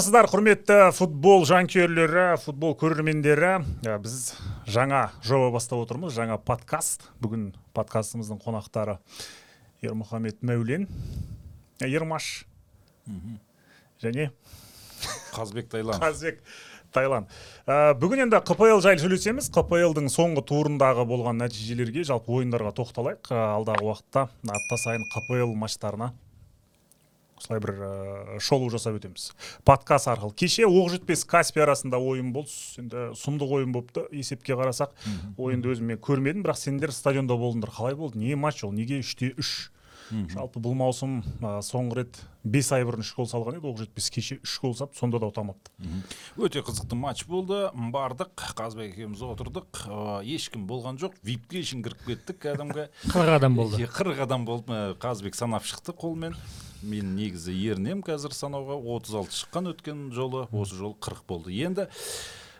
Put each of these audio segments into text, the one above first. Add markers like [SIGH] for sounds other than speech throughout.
армысыздар құрметті футбол жанкүйерлері футбол көрермендері. Ә, біз жаңа жоба бастап отырмыз жаңа подкаст. Бүгін подкастымыздың қонақтары ермұхамед мәулен ә, ермаш және қазбек тайлан. [LAUGHS] Қазбек тайлан. Ә, бүгін енді қпл жайлы сөйлесеміз. Қплдың соңғы турындағы болған нәтижелерге жалпы ойындарға тоқталайық. Ә, алдағы уақытта апта сайын қпл матчтарына осылай бір ә, шолу жасап өтеміз. Подкаст арқылы. Кеше оқ жетпес каспий арасында ойын болды. Енді сұмдық ойын болыпты есепке қарасақ ойынды өзім мен көрмедім. Бірақ сендер стадионда болдыңдар. Қалай болды? Не матч ол? Неге үште үш? Жалпы бұл маусым ә, соңғы рет бес ай бұрын үш гол салған еді. Оқ жетпес кеше үш гол салып сонда да ұтамапты. Өте қызықты матч болды. Бардық. Қазбек екеуміз отырдық. Ә, ешкім болған жоқ. Випке ішін кіріп кеттік кәдімгі [LAUGHS] қырық адам болды. Қырық адам болды. Қазбек санап шықты қолмен. Мен негізі ерінемін қазір санауға 36 шыққан өткен жолы. Осы жолы 40 болды. Енді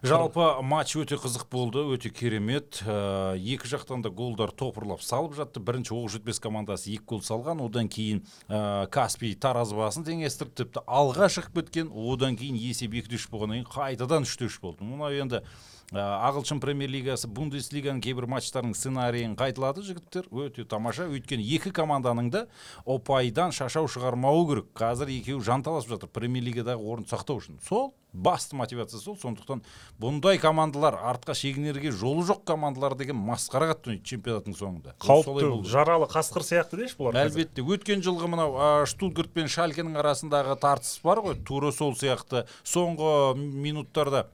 жалпы матч өте қызық болды өте керемет. Ә, екі жақтан да голдар топырлап салып жатты. Бірінші оқ жетпес командасы екі гол салған. Одан кейін ә, каспий таразы басын теңестіріп тіпті алға шығып кеткен. Одан кейін есеп екі үш болғаннан кейін қайтадан үште үш болды. Мынау енді ағылшын премьер лигасы бундеслиганың кейбір матчтарының сценарийін қайталады жігіттер. Өте тамаша. Өйткені екі команданың да ұпайдан шашау шығармауы керек. Қазір екеуі жанталасып жатыр. Премьер лигадағы орын сақтау үшін. Сол басты мотивация сол. Сондықтан бұндай командалар артқа шегінерге жолы жоқ командалар деген масқара қатты ойнайды чемпионаттың соңында. Қауіпті жаралы қасқыр сияқты деші бұлар әлбетте. Өткен жылғы мынау ә, штутгарт пен шалкенің арасындағы тартыс бар ғой. Тура сол сияқты. Соңғы минуттарда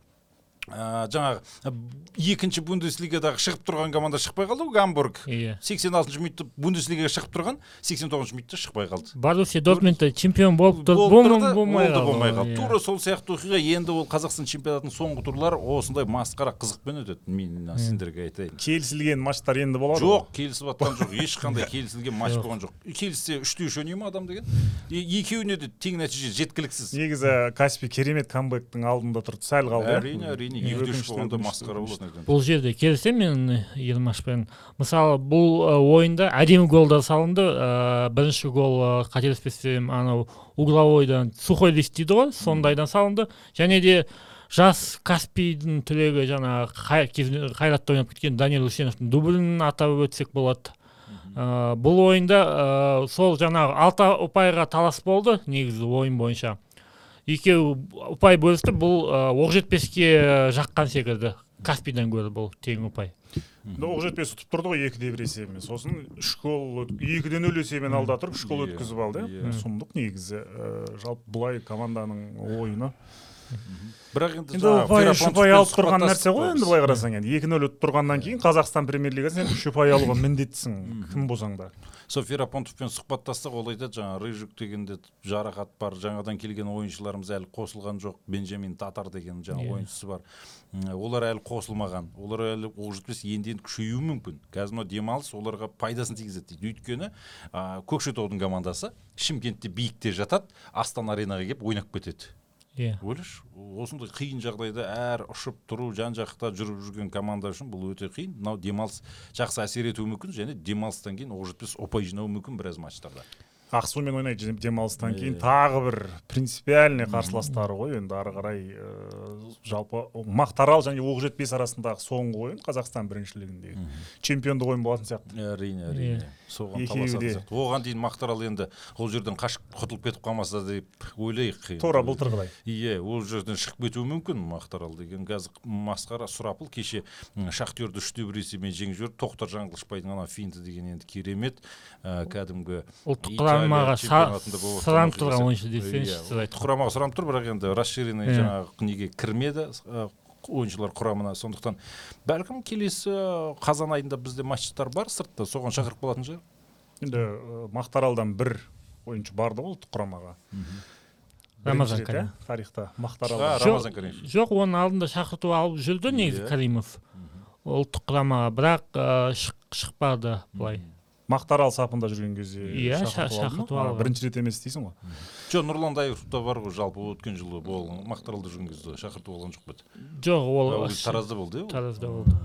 ә, жаңағы ә, екінші бундеслигадағы шығып тұрған команда шықпай қалды ғой гамбург. Иә. 86 минутта бундеслигаға шығып тұрған 89 минутта шықпай қалды. Боруссия дортмундта чемпион болып тұр Болып болмай тұрды, болмай қалды. иә. тура сол сияқты оқиға енді ол қазақстан чемпионатының соңғы турлары осындай масқара қызықпен өтеді. Мен сендерге айтайын. Келісілген матчтар енді болады жоқ келісіп жатқан жоқ ешқандай [LAUGHS] келісілген матч болған жоқ. Келіссе үште үш ойнай ма адам деген. Екеуіне де тең нәтиже жеткіліксіз. Негізі каспий керемет камбэктің алдында тұрды сәл қалды. Иә? әрине әрине. Масқара болады. Бұл жерде келісемін мен ермашпен мысалы бұл ә, ойында әдемі голдар салынды. Ә, бірінші гол ә, қателеспесем анау угловойдан сухой лист дейді ғой сондайдан салынды. Және де жас каспийдің түлегі жаңағы қай- кезінде қайратта ойнап кеткен данил үсеновтың дублін атап өтсек болады. Ә, бұл ойында ә, сол жаңағы алты ұпайға талас болды негізі ойын бойынша. Екеуі ұпай бөлісті бұл ә, оқ жетпеске жаққан секілді. Каспийдан гөрі бұл тең ұпай. Енді оқ жетпес ұтып тұрды ғой екіде бір есебімен сосын үш гол өт- екіде нөл есебімен алда тұрып үш гол Иә, өткізіп алды. Иә. сұмдық негізі. Ә, жалпы былай команданың ойыны. Бірақ енді енді ұпай үш ұпай алып тұрған нәрсе ғой енді былай қарасаң енді. Екі нөл ұтып тұрғаннан кейін қазақстан премьер лигасы сен үш ұпай алуға міндеттісің. Кім болсаң да. Сол ферапонтовпен сұхбаттастық ол айтады жаңағы рыжик дегенде жарақат бар жаңадан келген ойыншыларымыз әлі қосылған жоқ бенджамин татар деген жаңағы Иә. ойыншысы бар. Олар әлі қосылмаған олар әлі оқ жетпес енді енді күшеюі мүмкін. Қазір мынау демалыс оларға пайдасын тигізеді дейді. Өйткені ә, көкшетаудың командасы шымкентте биікте жатады астана аренаға келіп ойнап кетеді. Иә. Ойлашы осындай қиын жағдайда әр ұшып тұру жан жақта жүріп жүрген команда үшін бұл өте қиын. Мынау демалыс жақсы әсер етуі мүмкін және демалыстан кейін оқ жетпес ұпай жинауы мүмкін біраз матчтарда. Ақсумен ойнайды демалыстан кейін тағы бір принципиальный қарсыластары ғой. Енді ары қарай ә, жалпы мақтарал және оқ жетпес арасындағы соңғы ойын қазақстан біріншілігіндегі чемпиондық ойын болатын сияқты. Әрине әрине. Иә. соған сияқты. Оған дейін мақтарал енді ол жерден қашып құтылып кетіп қалмаса деп ойлайық тура былтырғыдай иә ол жерден шығып кетуі мүмкін мақтарал деген. Қазір масқара сұрапыл кеше шахтерді үште бір есебімен жеңіп жіберді тоқтар жаңғылышбайдың ана финті деген енді керемет ә, кәдімгі ұлттық құрамаға сұранып тұрған ойыншы десеңізші Иә, сіз айтқан құрамаға сұранып тұр бірақ енді расширенный Иә. жаңағы неге кірмеді ә, ойыншылар құрамына. Сондықтан бәлкім келесі қазан айында бізде матчтар бар сыртта. Соған шақырып қалатын шығар. Енді ә, мақтаралдан бір ойыншы барды ғой ұлттық құрамаға Рамазан Карим. иә, тарихта мақтарал жоқ оның алдында шақырту алып жүрді негізі Иә. каримов. Ұлттық құрамаға. Бірақ ә, шық- шықпады былай. Мақтарал сапында жүрген кезде Иә, ша- шақырту алды алған. бірінші рет емес дейсің ғой. Жоқ нұрлан даев та бар ғой жалпы өткен жылы болған мақтаралда жүрген кезде шақырту болған жоқ па еді жоқ ол ол таразда болды иә таразда болды.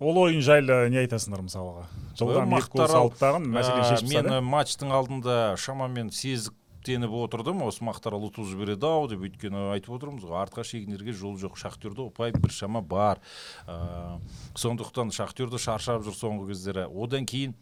Ол ойын жайлы не айтасыңдар мысалға? Жылдам екі гол салды дағы мәселе Ә, шешіп мен тастады ә, матчтың алдында шамамен сезік үміттеніп отырдым осы мақтарал ұтып жібереді ау деп өйткені айтып отырмыз ғой артқа шегінерге жол жоқ шахтерде ұпай біршама бар. Ә, сондықтан шахтерді шаршап жүр соңғы кездері. Одан кейін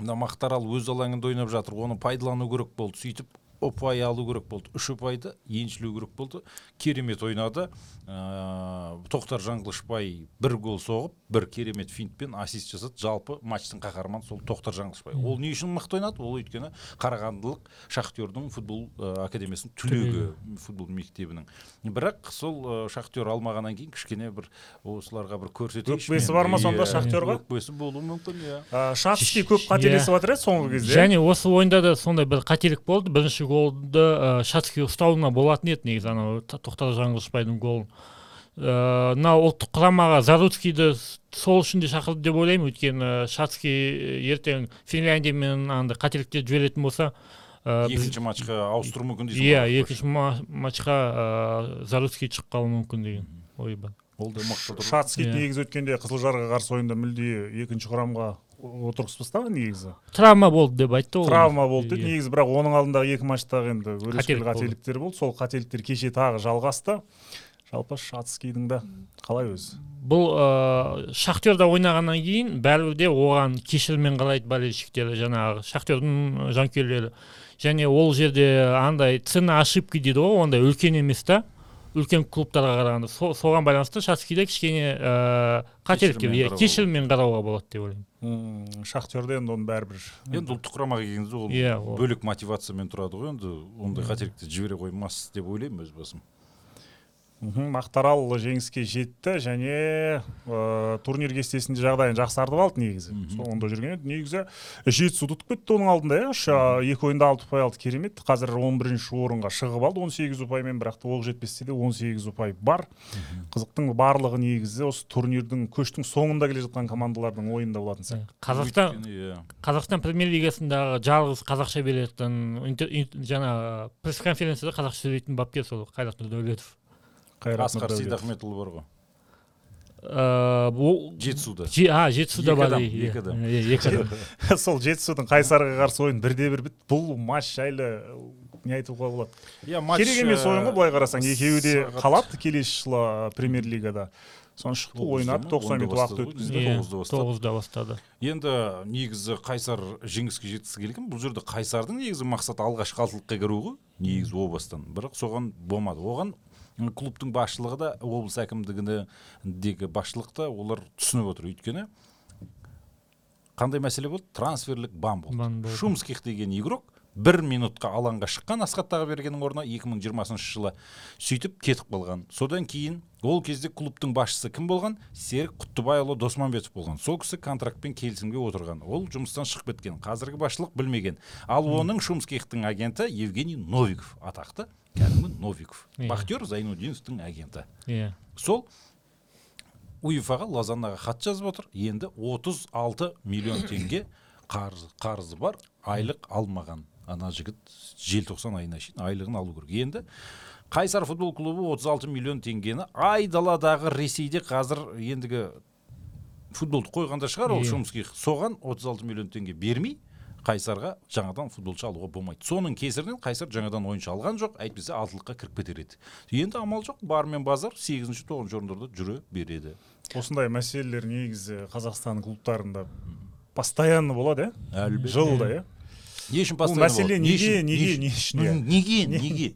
мына мақтарал өз алаңында ойнап жатыр оны пайдалану керек болды сөйтіп ұпай алу керек болды. Үш ұпайды еншілеу керек болды. Керемет ойнады. Ә, тоқтар жаңғылышбай бір гол соғып бір керемет финтпен ассист жасады. Жалпы матчтың қаһарманы сол тоқтар жаңғылышбай ол не үшін мықты ойнады? Ол өйткені қарағандылық шахтердің футбол ә, академиясының түлегі футбол мектебінің. Бірақ сол ә, шахтер алмағаннан кейін кішкене бір осыларға бір көрсетейікші Өкпесі бар ма сонда Шахтерға? өкпесі болуы мүмкін иә. Ә, шацкий көп қателесіп жатыр иә соңғы кезде. Және осы ойында да сондай бір қателік болды. Бірінші голды ә, шацкий ұстауына болатын еді негізі анау тоқтар жаңғылышбайдың голын. Ә, мына ұлттық құрамаға заруцкийді сол үшін де шақырды деп ойлаймын. Өйткені шацкий ертең финляндиямен андай қателіктерді жіберетін болса ә, біз- екінші матчқа ауыстыру мүмкін дейсің иә екінші ма- матчқа ә, заруцкий шығып қалуы мүмкін деген ой бар ол да мықты шацкий Иә. негізі өткенде қызылжарға қарсы ойында мүлде екінші құрамға отырғызбастаған негізі. Травма болды деп айтты ол. Травма болды деді негізі бірақ оның алдындағы екі матчтағы енді өрескел қателіктер болды. Сол қателіктер кеше тағы жалғасты. Жалпы шацкийдің да қалай өзі? Бұл ә, шахтерда ойнағаннан кейін бәрібір де оған кешіріммен қарайды болельщиктер жаңағы шахтердің жанкүйерлері. Және ол жерде андай цена ошибки дейді ғой ондай үлкен емес та. Үлкен клубтарға қарағанда Со- соған байланысты шацкийде кішкене ә, қателіктер иә қарауға кешіріммен қарауға болады деп ойлаймын. Шахтерде енді оны бәрібір енді ұлттық құрамаға келген кезде ол Иә, бөлек мотивациямен тұрады ғой енді ондай қателікті жібере қоймас деп ойлаймын өз басым. Мақтарал жеңіске жетті және ә, турнир кестесінде жағдайын жақсартып алды негізі. Соңында жүрген еді. Негізі жетісуды ұтып кетті оның алдында иә. Үш екі ойында алты ұпай алды керемет. Қазір он бірінші орынға шығып алды он сегіз ұпаймен бірақ та оқ жетпесте де он сегіз ұпай бар. Қызықтың барлығы негізі осы турнирдің көштің соңында келе жатқан командалардың ойында болатын сияқты. Қазақстан иә. Қазақстан премьер лигасындағы жалғыз қазақша беретін жаңағы пресс конференцияда қазақша сөйлейтін бапкер сол қайрат нұрдәулетов қайрат асқар сейдахметұлы бар ғой. Ол- жетісуда Же- а жетісуда бар екі адам. иә, екі адам. [LAUGHS] Сол жетісудың қайсарға қарсы ойын бірде бір бітті. Бұл матч жайлы не айтуға болады? Иә матч керек емес ойын ғой былай қарасаң. Екеуі де қалады келесі жылы премьер лигада соны шықты ойнады тоқсан минут уақыт өткізді тоғызда бастады. тоғызда бастады. Енді негізі қайсар жеңіске жеткісі келген бұл жерде қайсардың негізі мақсаты алғашқы алтылыққа кіру ғой? Негізі о бастан. Бірақ соған болмады. Оған клубтың басшылығы да облыс әкімдігіндегі басшылық та олар түсініп отыр. Өйткені қандай мәселе болды? Трансферлік бан болды. Шумских деген игрок бір минутқа алаңға шыққан асхат тағыбергеннің орнына 2020 жылы сөйтіп кетіп қалған. Содан кейін ол кезде клубтың басшысы кім болған? Серік құттыбайұлы досманбетов болған. Сол кісі контрактпен келісімге отырған. Ол жұмыстан шығып кеткен. Қазіргі басшылық білмеген. Ал оның шумскихтің агенті евгений новиков атақты. Кәдімгі новиков. Иә. бахтер зайнудиновтың агенті. Иә. Сол уефаға лозаннаға хат жазып отыр. Енді 36 миллион теңге қарызы, қарызы бар айлық алмаған. Ана жігіт желтоқсан айына шейін айлығын алу керек. Енді қайсар футбол клубы 36 миллион теңгені айдаладағы ресейде қазір ендігі футболды қойғанда шығар ол Иә. шумских соған 36 миллион теңге бермей қайсарға жаңадан футболшы алуға болмайды. Соның кесірінен қайсар жаңадан ойыншы алған жоқ әйтпесе алтылыққа кіріп кетер еді. Енді амал жоқ бар мен базар сегізінші тоғызыншы орындарда жүре береді. Осындай мәселелер негізі қазақстан клубтарында постоянно болады иә? Әлбетте. Жылда иә? Не үшін бұл мәселе неге неге не үшін неге неге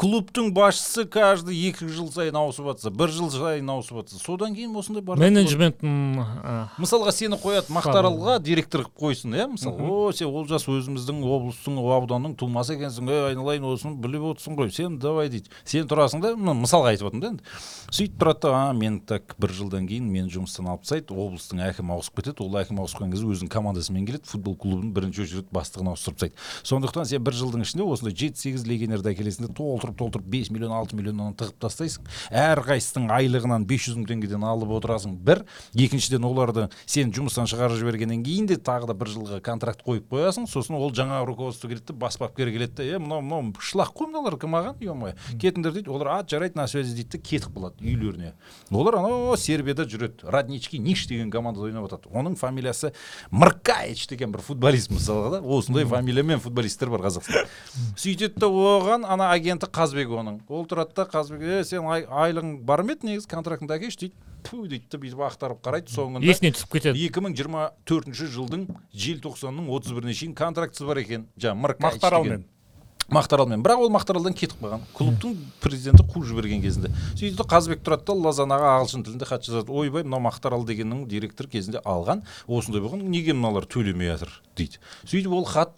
клубтың басшысы каждый екі жыл сайын ауысып жатса бір жыл сайын ауысып жатса содан кейін осындай болады. менеджменттің мысалға сені қояды мақтаралға директор қылып қойсын иә мысалы. О сен олжас өзіміздің облыстың ауданның тумасы екенсің. Ей айналайын осыны біліп отырсың ғой. Сен давай дейді. Сен тұрасың да мына мысалға айтып отырмын да енді. Сөйтіп тұрады да а мен так бір жылдан кейін мені жұмыстан алып тастайды облыстың әкімі ауысып кетеді. Ол әкім ауысқан кезде өзінің командасымен келеді футбол клубын бірінші очередь бастығын ауыстырып тастайды. Сондықтан сен бір жылдың ішінде осындай жеті сегіз легионерді әкелесің де толтырып толтырып бес миллион алты миллионнан тығып тастайсың. Әрқайсысының айлығынан бес жүз мың теңгеден алып отырасың. Бір. Екіншіден оларды сен жұмыстан шығарып жібергеннен кейін де тағы да бір жылға контракт қойып қоясың. Сосын ол жаңа руководство келеді де бас бапкер келеді де е мынау мынау шлак қой мыналар маған е мое кетіңдер дейді. Олар а жарайды на связи дейді де кетіп қалады үйлеріне. Олар анау сербияда жүреді роднички ниш деген командада ойнап жатады оның фамилиясы мркаич деген бір футболист мысалға да? Осындай фамилиямен футболисттер бар қазақстанда сөйтеді да оған ана агенті қазбек оның. Ол тұрады да қазбек е сен ай, айлығың бар ма еді негізі? Контрактыңды әкелші дейді. Пу дейді да бүйтіп ақтарып қарайды соңында. Есіне түсіп кетеді. екі мың жиырма төртінші жылдың желтоқсанның отыз біріне шейін контрактісі бар екен. Жаңағы мақтаралмен мақтаралмен. Бірақ ол мақтаралдан кетіп қалған. Клубтың президенті қуып жіберген кезінде. Сөйтеді қазбек тұрады да лазанаға ағылшын тілінде хат жазады. Ойбай мынау мақтарал дегеннің директор кезінде алған осындай болған неге мыналар төлемей жатыр? дейді. Сөйтіп ол хат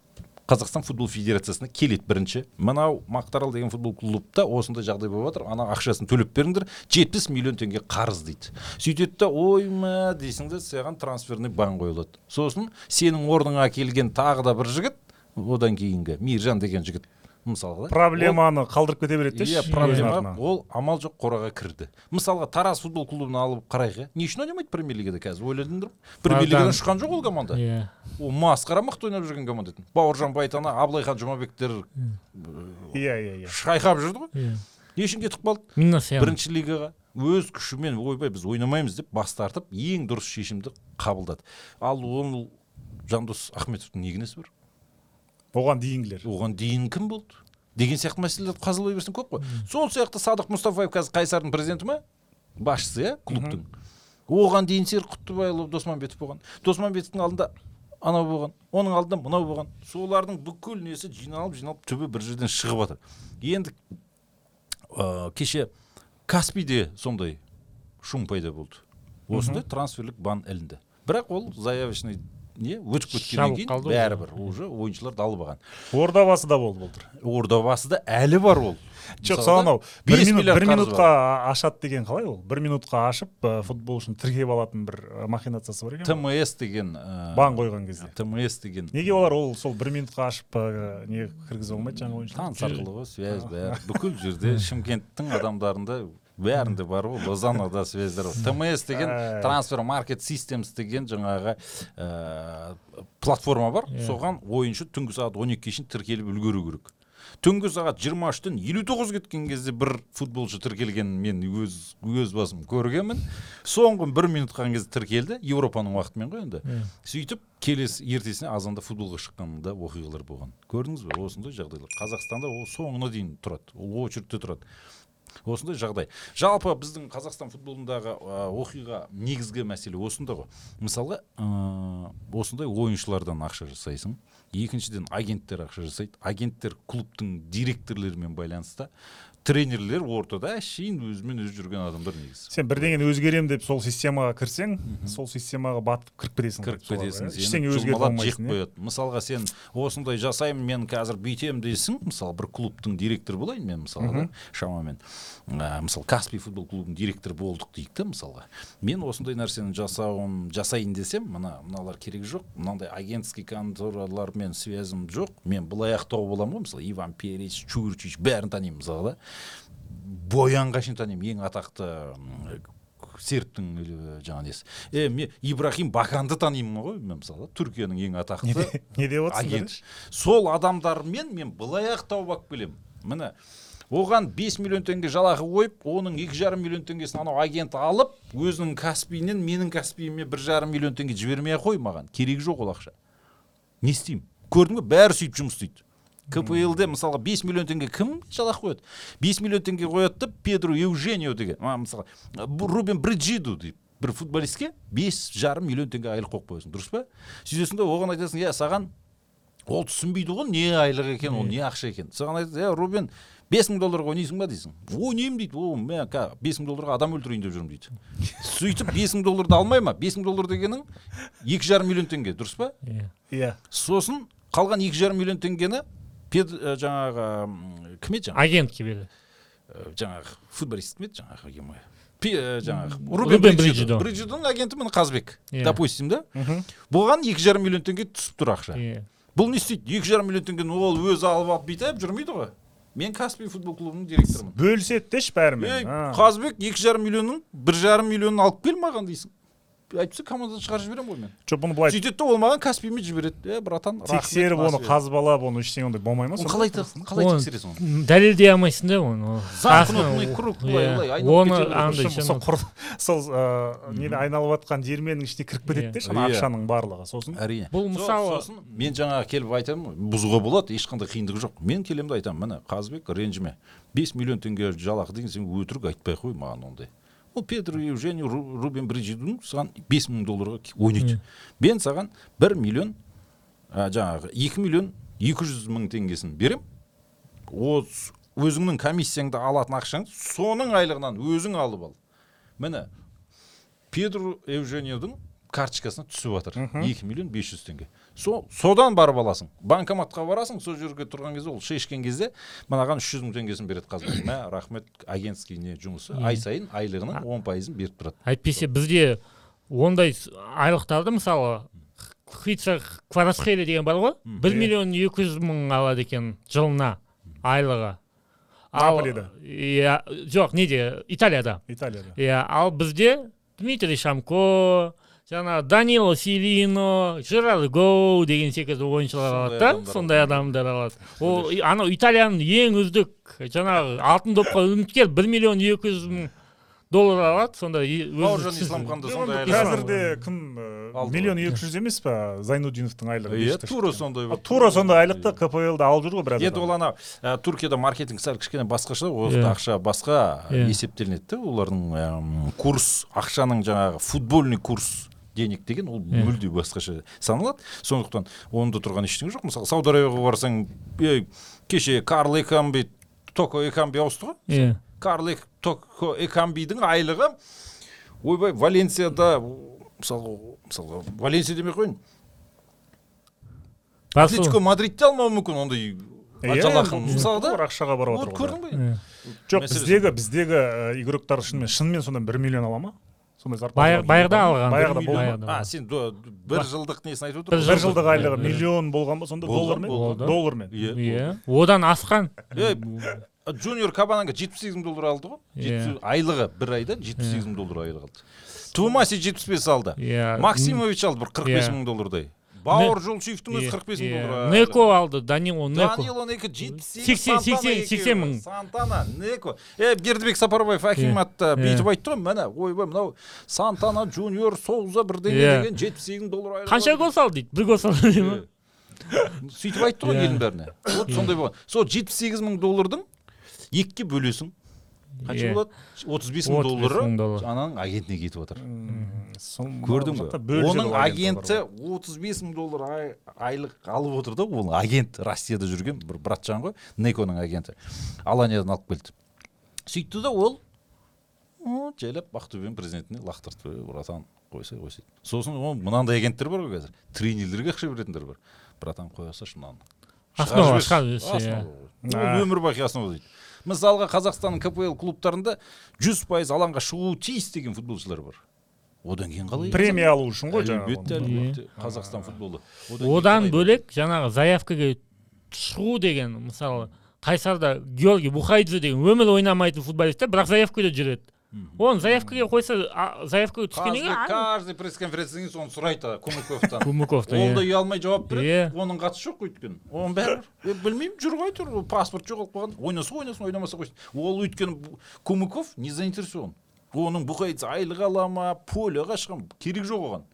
қазақстан футбол федерациясына келеді бірінші. Мынау мақтарал деген футбол клубта осындай жағдай болып жатыр ана ақшасын төлеп беріңдер жетпіс миллион теңге қарыз дейді. Сөйтеді да ойма дейсің да саған трансферный бан қойылады. Сосын сенің орныңа келген тағы да бір жігіт одан кейінгі мейіржан деген жігіт мысалға да, проблеманы қалдырып кете береді иә де проблема ол амал жоқ қораға кірді. Мысалға тараз футбол клубын алып қарайық иә. Не үшін ойнамайды премьер лигада қазір? Ойладыңдар ма премьер лигадан шыққан жоқ ол команда. Иә. Ол масқара мықты ойнап жүрген команда еді. Бауыржан байтана абылайхан жұмабектер иә иә иә. шайқап жүрді ғой. Иә. Не үшін кетіп қалды? Бірінші лигаға. Өз күшімен ойбай біз ойнамаймыз деп бас тартып ең дұрыс шешімді қабылдады. Ал ол жандос ахметовтың не кінәсі бар? Оған дейінгілер. Оған дейін кім болды? Деген сияқты мәселелерді қазылай берсең көп қой. Сол сияқты садық мұстафаев қазір қайсардың президенті ма? Басшысы иә клубтың. Оған дейін серік құттыбайұлы досманбетов болған. Досманбетовтің алдында анау болған оның алдында мынау болған. Солардың бүкіл несі жиналып жиналып түбі бір жерден шығып жатыр. Енді ә, кеше каспийде сондай шум пайда болды. Осындай трансферлік бан ілінді. Бірақ ол заявочный не өтіп кеткеннен кейін бәрібір уже ойыншылар далбаған ордабасыда болды былтыр ордабасыда әлі бар ол. Жоқ сол анау бір, минут, минутқа ашады деген қалай ол? Бір минутқа ашып ә, футбол үшін тіркеп алатын бір ә, махинациясы бар екен тмс деген ә, бан қойған кезде. Тмс деген. Неге олар ол сол бір минутқа ашып ә, не кіргізе алмайды жаңа ойыншылар? таныс арқылы ғой связь бәрі. [LAUGHS] Бүкіл жерде шымкенттің адамдарында бәрінде бар ғой лозаннада связьдер бар тмс деген трансфер маркет системс деген жаңағы ә, платформа бар. Иә. соған ойыншы түнгі сағат он екіге шейін тіркеліп үлгеру керек. Түнгі сағат жиырма үштен елу тоғыз кеткен кезде бір футболшы тіркелгенін мен өз өз басым көргенмін. Соңғы бір минут қалған кезде тіркелді европаның уақытымен ғой енді. Иә. сөйтіп келесі ертесіне азанда футболға шыққанында оқиғалар болған. Көрдіңіз бе? Осындай жағдайлар. Қазақстанда ол соңына дейін тұрады. Ол очередьте тұрады. Осындай жағдай. Жалпы біздің қазақстан футболындағы оқиға негізгі мәселе осында ғой. Мысалға ә, осындай ойыншылардан ақша жасайсың екіншіден агенттер ақша жасайды. Агенттер клубтың директорлерімен байланыста. Тренерлер ортада әшейін өзімен өзі жүрген адамдар негізі. Сен бірдеңені өзгеремін деп сол системаға кірсең сол системаға батып кіріп кетесің кіріп кетесің ештеңе өзгерте алмайсың қояды мысалға сен осындай жасаймын мен қазір бүйтемін дейсің мысалы бір клубтың директоры болайын мен мысалға да, шамамен. Ә, мысалы каспий футбол клубының директоры болдық дейік та мысалға. Мен осындай нәрсені жасауым жасайын десем мына мыналар керек жоқ мынандай агентский конторалармен связім жоқ мен былай ақ тауып аламын ғой мысалы иван перич чурчич бәрін танимын мысалға да? Боянға шейін танимын ең атақты сербтің э, жаңағы несі. Е мен ибрахим баканды танимын ғой мен мысалы түркияның ең атақты не деп сол адамдармен мен былай ақ тауып алып келемін. Міне оған 5 миллион теңге жалақы қойып оның екі жарым миллион теңгесін анау агент алып өзінің каспийінен менің каспиіме бір жарым миллион теңге жібермей ақ қой маған. Керегі жоқ ол ақша. Не істеймін. Көрдің бе бәрі сөйтіп жұмыс істейді. Кплде мысалға 5 миллион теңге кім жалақы қояды? 5 миллион теңге қояды да педро еуженио деген. Мысалы рубен бриджиду дейді. Бір футболистке бес жарым миллион теңге айлық қойып қоясың. Дұрыс па? Сөйтесің да оған айтасың иә саған ол түсінбейді ғой не айлық екен ол не ақша екен саған айтады е рубен бес мың долларға ойнайсың ба? дейсің. Ойнаймын дейді. О мен ка- бес мың долларға адам өлтірейін деп жүрмін дейді. Сөйтіп бес мың долларды алмай ма? Бес мың доллар дегенің екі жарым миллион теңге. Дұрыс па? Иә. Иә. Сосын қалған екі жарым миллион теңгені жаңағы м, кім еді жаңағы? Агентке береді Ә, жаңағы футболист кім еді жаңағы пе- ә, жаңағы Рубен Бриджидо. бриджидо бриджидоның агенті міне қазбек Иә. допустим да? Бұған екі жарым миллион теңге түсіп тұр ақша. Иә. Бұл не істейді? Екі жарым миллион теңгені ол өзі алып алып бүйтіп жүрмейді ғой. Мен каспий футбол клубының директорымын. Бөліседі деші бәрімен. Қазбек екі жарым миллионның бір жарым миллионын алып кел маған дейсің. Әйтпесе командадан шығарып жіберемін ғой мен. Жоқ бұны былай сөйтеді да ол маған каспиймен жібереді е братан тексеріп оны насыбек». қазбалап оны ештеңе ондай болмай ма қалай қалай тексересің оны? дәлелдей алмайсың да оны. Замкнутый круг былай Иә. былай сол құр сол ә, неде айналып жатқан жерменнің ішіне кіріп кетеді де Иә. шана Иә. ақшаның барлығы сосын. әрине. Бұл мысалы- сосын мен жаңағы келіп айтамын бұзуға болады ешқандай қиындығы жоқ. Мен келемін да айтамын міне қазыбек ренжіме. Бес миллион теңге жалақы деген сен өтірік айтпай ақ қой маған ондай. Ол петр евжений Ру- рубен бриджидің саған бес мың долларға ойнайды. Мен саған бір миллион а, жаңағы екі миллион екі жүз мың теңгесін беремін өзіңнің комиссияңды алатын ақшаң соның айлығынан өзің алып ал. Міне педро евженийдің карточкасына түсіп жатыр екі миллион бес жүз теңге. Со, содан барып аласың. Банкоматқа барасың сол жерге тұрған кезде ол шешкен кезде мынаған үш жүз мың теңгесін береді қазір. Мә рахмет агентский не жұмысы. Ай сайын айлығының он пайызын беріп тұрады. Әйтпесе бізде ондай айлықтарды мысалы хрица кварасхели деген бар ғой. Бір миллион екі жүз мың алады екен жылына айлығы. Наполида? иә жоқ неде? Италияда. Италияда. Иә ал бізде дмитрий шамко жаңағы данило силино жерар гоу деген секілді ойыншылар алады да сондай адамдар алады ол анау италияның ең үздік жаңағы алтын допқа үміткер бір миллион екі жүз мың доллар алады сонда бауыржан исламхан да сондай Ислам. айлығы қазір де кім миллион екі жүз емес па зайнуддиновтың айлығы иә тура сондай тура сондай айлықты кплда алып жүр ғой біраз енді ол ана туркияда маркетинг сәл кішкене басқаша ол Иә. ақша басқа есептелінеді да олардың курс ақшаның жаңағы футбольный курс денег деген ол Иә. мүлде басқаша саналады. Сондықтан онда тұрған ештеңе жоқ. Мысалы сауд арабияға барсаң ей, кеше карл экамби токо экамби ауысты ғой. Иә. Карл токо экамбидің айлығы ойбай валенсияда мысалы мысалға валенсия демей ақ қояйын атлетико мадридте алмауы мүмкін ондай Иә, жалақыны мысалы да. Бір ақшаға барып отыр ғой көрдің да. бе иә. жоқ біздегі біздегі игроктар шынымен шынымен сонда бір миллион ала ма? Сондай зарплата баяғыда алған. баяғыда. Баяғыда. а сен бір жылдық несін айтып отырсың бір жылдық. айлығы миллион болған ба? сонда Болған, доллармен? Доллармен. Иә иә одан асқан. Ей, джуниор кабананга жетпіс сегіз мың доллар алды ғой. 70 айлығы бір айда жетпіс сегіз мың доллар айлық алды. Тумаси жетпіс бес алды. Иә максимович алды бір қырық бес мың доллардай. Бауыр жолшиевтің өзі қырық бес мың доллар неко алды данило неко. Данило Неко жетпіс сегіз Сексен- мың. Сантана Неко. Е бердібек сапарбаев акиматта бүйтіп айтты ғой міне ойбай мынау Сантана Джуниор Соуза бірдеңе деген жетпіс сегіз мың доллар қанша гол салды дейді? Бір гол салды дейді ма сөйтіп айтты ғой елдің бәріне. Вот сондай болған. Сол жетпіс сегіз мың доллардың екіге бөлесің. Қанша болады? отыз бес мың 35 доллары? ананың агентіне кетіп жатыр көрдің бе? бөліп оның агенті отыз бес мың доллар ай- айлық алып отыр да ол агент россияда жүрген бір братжан ғой неконың агенті. Аланиядан алып келді. Сөйтті да ол «О, жайлап ақтөбенің президентіне лақтырды. «Ей, братан қойсай қойсай сосын ол мынандай агенттер бар ғой қазір. Тренерлерге ақша беретіндер бар. Братан қоя салшы мынаны Основа, Шығарып шығарып жіберші». жіберші, Основа ғой. А. ол өмір бақи основа дейді. Мысалға қазақстанның кпл клубтарында жүз пайыз алаңға шығуы тиіс деген футболшылар бар. Одан кейін қалай? Премия алу үшін ғой жаңағы. әлбетте. Қазақстан футболы. Одан бөлек жаңағы заявкаға шығу деген мысалы қайсарда георгий бухайдзе деген өмірі ойнамайтын футболист та бірақ заявкада жүреді. Оны заявкаға қойса заявкаға түскеннен кейін каждый пресс конференциядан кейін соны сұрайды кумыковтан [LAUGHS] кумыковта ол да ұялмай жауап береді оның қатысы жоқ өйткені оның бәрі [LAUGHS] е, білмеймін жүр ғой әйтеуір паспорт жоғалып қалған. Ойнаса ойнасын ойнамаса қойсын. Ол өйткені кумыков не заинтересован. Оның бұқайцы айлық ала ма поляға шығам керек жоқ оған.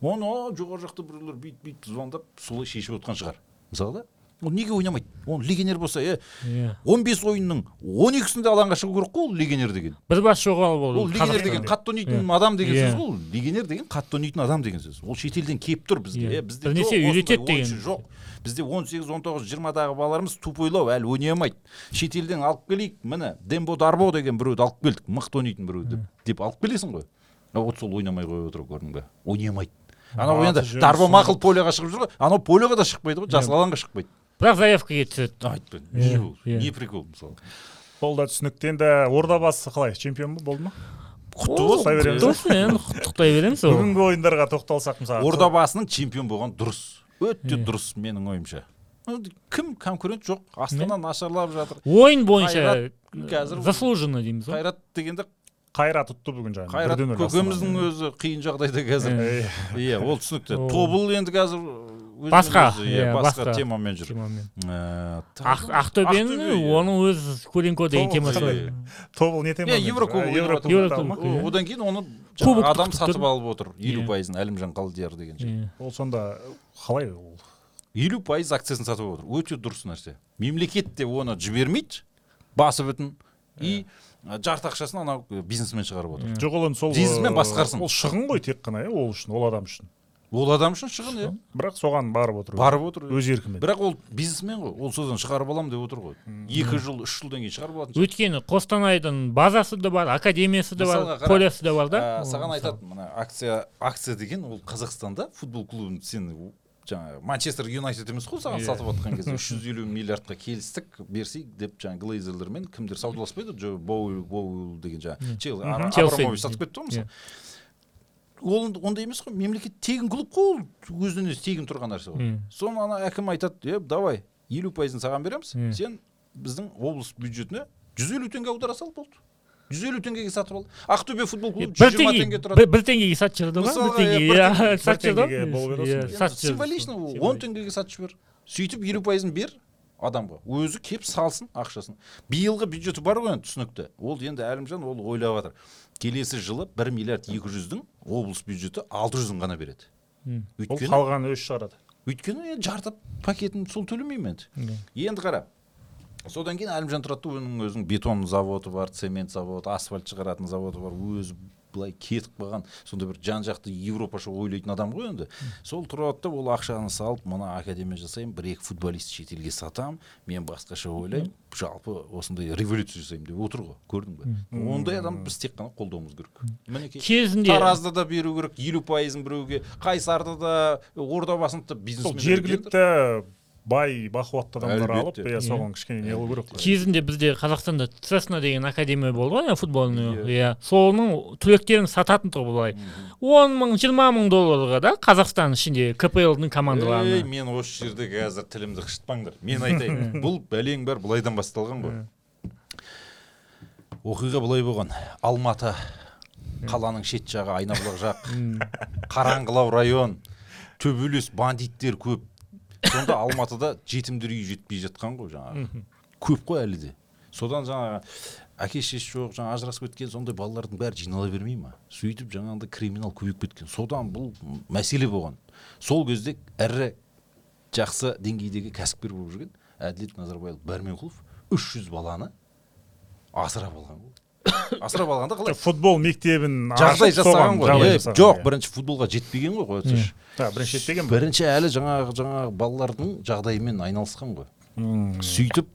Оны «О, жоғары жақта біреулер бүйтіп бүйтіп звондап солай шешіп отқан шығар. Мысалы? да ол неге ойнамайды? Ол легионер болса е иә. он бес ойынның он екісінде алаңға шығу керек қой ол легионер деген. Бір бас жоғалып ол ол легионер деген қатты ойнайтын Иә. адам деген Иә. сөз ғой ол легионер деген қатты ойнайтын адам деген сөз. Ол шетелден келіп тұр бізге Иә. е бізде жоқ үйретеді деген. жоқ. Бізде он сегіз он тоғыз жиырмадағы балаларымыз тупойлау әлі ойнай алмайды шетелден алып келейік міне дембо дарбо деген біреуді алып келдік мықты ойнайтын біреу деп алып келесің ғой. А вот сол ойнамай қойып отыр көрдің бе ойнай алмайды анау енді дарбо мақұл поляға шығып жүр ғой. Анау поляға да шықпайды ғой жасыл алаңға шықпайды. Бірақ заявкаға түседі айтпа Иә, не ол не прикол мысалы ол да түсінікті енді ордабасы қалай чемпион ба болды ма? Құтты болсын құтты береміз. құтты болсын енді құттықтай береміз ол. Бүгінгі ойындарға тоқталсақ мысалы ордабасының чемпион болған дұрыс өте дұрыс менің ойымша. Кім конкурент жоқ астана нашарлап жатыр. Ойын бойынша қазір- заслуженно дейміз ғой. Қайрат дегенде қайрат ұтты бүгін жаңағы қайрат көкеміздің өзі қиын жағдайда қазір. Иә ол түсінікті. Тобыл енді қазір Басқа, иә, иә, басқа темамен жүр. темамен. Ә, Ақ- тағы- ақтөбенің Ақтөбе, иә. оның өз куренко деген темасы бар тобыл не темамен Иә? Еврокубок иә. одан кейін оны адам сатып алып отыр. Елу пайызын әлімжан қалдияр деген жігіт. Ол сонда қалай ол? Елу пайыз акциясын сатып отыр. Өте дұрыс нәрсе. Мемлекет те оны жібермейді басы бүтін и жарты ақшасын анау ә, бизнесмен шығарып отыр. Жоқ ол енді сол Бизнесмен э, басқарсын. ол шығын ғой тек қана иә ол үшін ол адам үшін. Ол адам үшін шығын иә. Бірақ соған барып отыр. Барып отыр өз еркімен. Бірақ ол бизнесмен ғой. Ол содан шығарып аламын деп отыр ғой. Екі жыл үш жылдан кейін шығарып алатын шығар. өйткені қостанайдың базасы да бар академиясы да бар қара, полясы да бар да. саған айтады мына акция акция деген ол қазақстанда футбол клубын сен жаңағы манчестер юнайтед емес қой саған Иә. сатып жатқан кезде [LAUGHS] үш жүз елу миллиардқа келістік берсейік деп жаңағы глейзерлермен кімдер саудаласпайды? Джо боуэл боуэл деген жаңағы абрамович сатып кетті ғой мысалы. Ол ондай емес қой. Мемлекет тегін клуб қой ол өзінен өзі тегін тұрған нәрсе ғой. Соны ана әкім айтады е давай елу пайызын саған береміз. Сен біздің облыс бюджетіне жүз елу теңге аудара сал болды. Жүз елу теңгеге сатып ал. Ақтөбе футбол клубы жүз жиырма теңге тұрады. бір, теңгеге сатып жіберді ғой бір иә, сатып теңгеге бересің. Иә, сатып жіберді. символично. Он теңгеге сатып жібер. Сөйтіп елу пайызын бер адамға. Өзі кеп салсын ақшасын. Биылғы бюджеті бар ғой енді түсінікті. Ол енді әлімжан ол ойлап жатыр. Келесі жылы бір миллиард екі жүздің облыс бюджеті алты жүзін ғана береді. Өйткені қалғаны өз шығарады өйткені енді жарты пакетін сол төлемеймін енді. Енді қара содан кейін әлімжан тұратұлының өзінің бетон заводы бар цемент заводы асфальт шығаратын заводы бар. Өзі былай кетіп қалған сондай бір жан жақты европаша ойлайтын адам ғой енді. Сол тұрады да ол ақшаны салып мына академия жасаймын бір екі футболист шетелге сатамын мен басқаша ойлаймын жалпы осындай революция жасаймын деп отыр ғой көрдің бе? Ондай адам біз тек қана қолдауымыз керек. Мінекей кезінде таразды да беру керек елу пайызын біреуге қайсарды да ордабасыны да сол бизнесмен жергілікті бай бақуатты адамдар алып иә соған кішкене не қылу керек кезінде бізде қазақстанда цесна деген академия болды ғой иә, футбольный Иә. иә. Соның түлектерін сататын тұғын былай. Он мың жиырма мың долларға да қазақстан ішінде кплдың Ей, командаларына мен осы жерде қазір тілімді қышытпаңдар мен айтайын. Бұл бәлең бәрі былайдан басталған ғой. Оқиға былай болған. Алматы қаланың шет жағы айнабұлақ жақ. Қараңғылау район. Төбелес бандиттер көп. Сонда алматыда жетімдер үйі жетпей жатқан ғой жаңағы. Көп қой әлі де. Содан жаңағы әке шешесі жоқ жаңа ажырасып кеткен сондай балалардың бәрі жинала бермей ма? Сөйтіп жаңағыдай криминал көбейіп кеткен. Содан бұл мәселе болған. Сол кезде ірі жақсы деңгейдегі кәсіпкер болып жүрген әділет назарбаев бәрменқұлов үш жүз баланы асырап алған ғой. Асырап алғанда қалай? Футбол мектебін жағдай ашып, жасаған ғой. жоқ бірінші футболға жетпеген ғой қоя тұршы бірінші рет деген бірінші әлі жаңағы жаңағы балалардың жағдайымен айналысқан ғой. Сөйтіп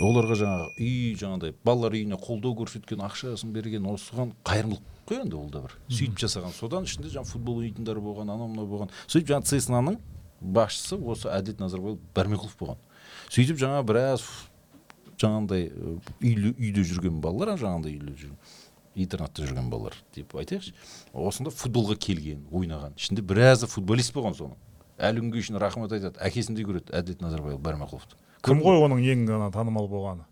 оларға жаңағы үй жаңағыдай балалар үйіне қолдау көрсеткен ақшасын берген осыған қайырымдылық қой енді ол да бір. Сөйтіп жасаған. Содан ішінде жаңағы футбол ойындары болған анау мынау болған. Сөйтіп жаңағы цеснаның басшысы осы әділет назарбаев бәрменқұлов болған. Сөйтіп жаңағы біраз жаңағындай үйде жүрген балалар жаңағындай үйлі жүрген интернатта жүрген балалар деп айтайықшы. Осында футболға келген ойнаған ішінде біразы футболист болған соның. Әлі күнге шейін рахмет айтады әкесіндей көреді әділет назарбаев бәрмақұловты кім ғой оның ең ана танымал болғаны?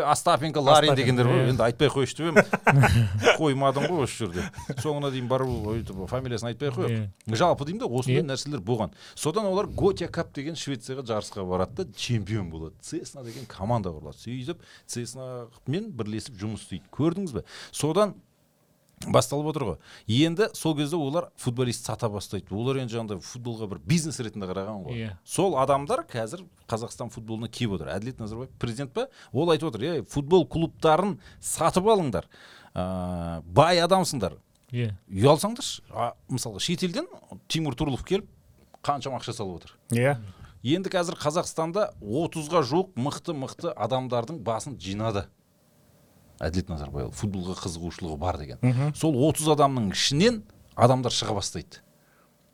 Остапенко ларин дегендер ғой иә. енді айтпай ақ қояйыншы деп едім. [LAUGHS] Қоймадым ғой осы жерде. Соңына дейін бару өйтіп фамилиясын айтпай ақ қояйық. Жалпы деймін да осындай нәрселер болған. Содан олар готия кап деген швецияға жарысқа барады да чемпион болады. Цесна деген команда құрылады. Сөйтіп цеснамен бірлесіп жұмыс істейді. Көрдіңіз бе? Содан басталып отыр ғой. Енді сол кезде олар футболист сата бастайды. Олар енді жаңағыдай футболға бір бизнес ретінде қараған ғой. Иә. сол адамдар қазір қазақстан футболына келіп отыр. Әділет назарбаев президент па? Ол айтып отыр ей футбол клубтарын сатып алыңдар. Ә, бай адамсыңдар. Иә. Ұялсаңдаршы а, мысалға шетелден тимур турлов келіп қаншама ақша салып отыр. Иә. Енді қазір қазақстанда 30-ға жуық мықты мықты адамдардың басын жинады. Әділет назарбаев футболға қызығушылығы бар деген. Сол 30 адамның ішінен адамдар шыға бастайды.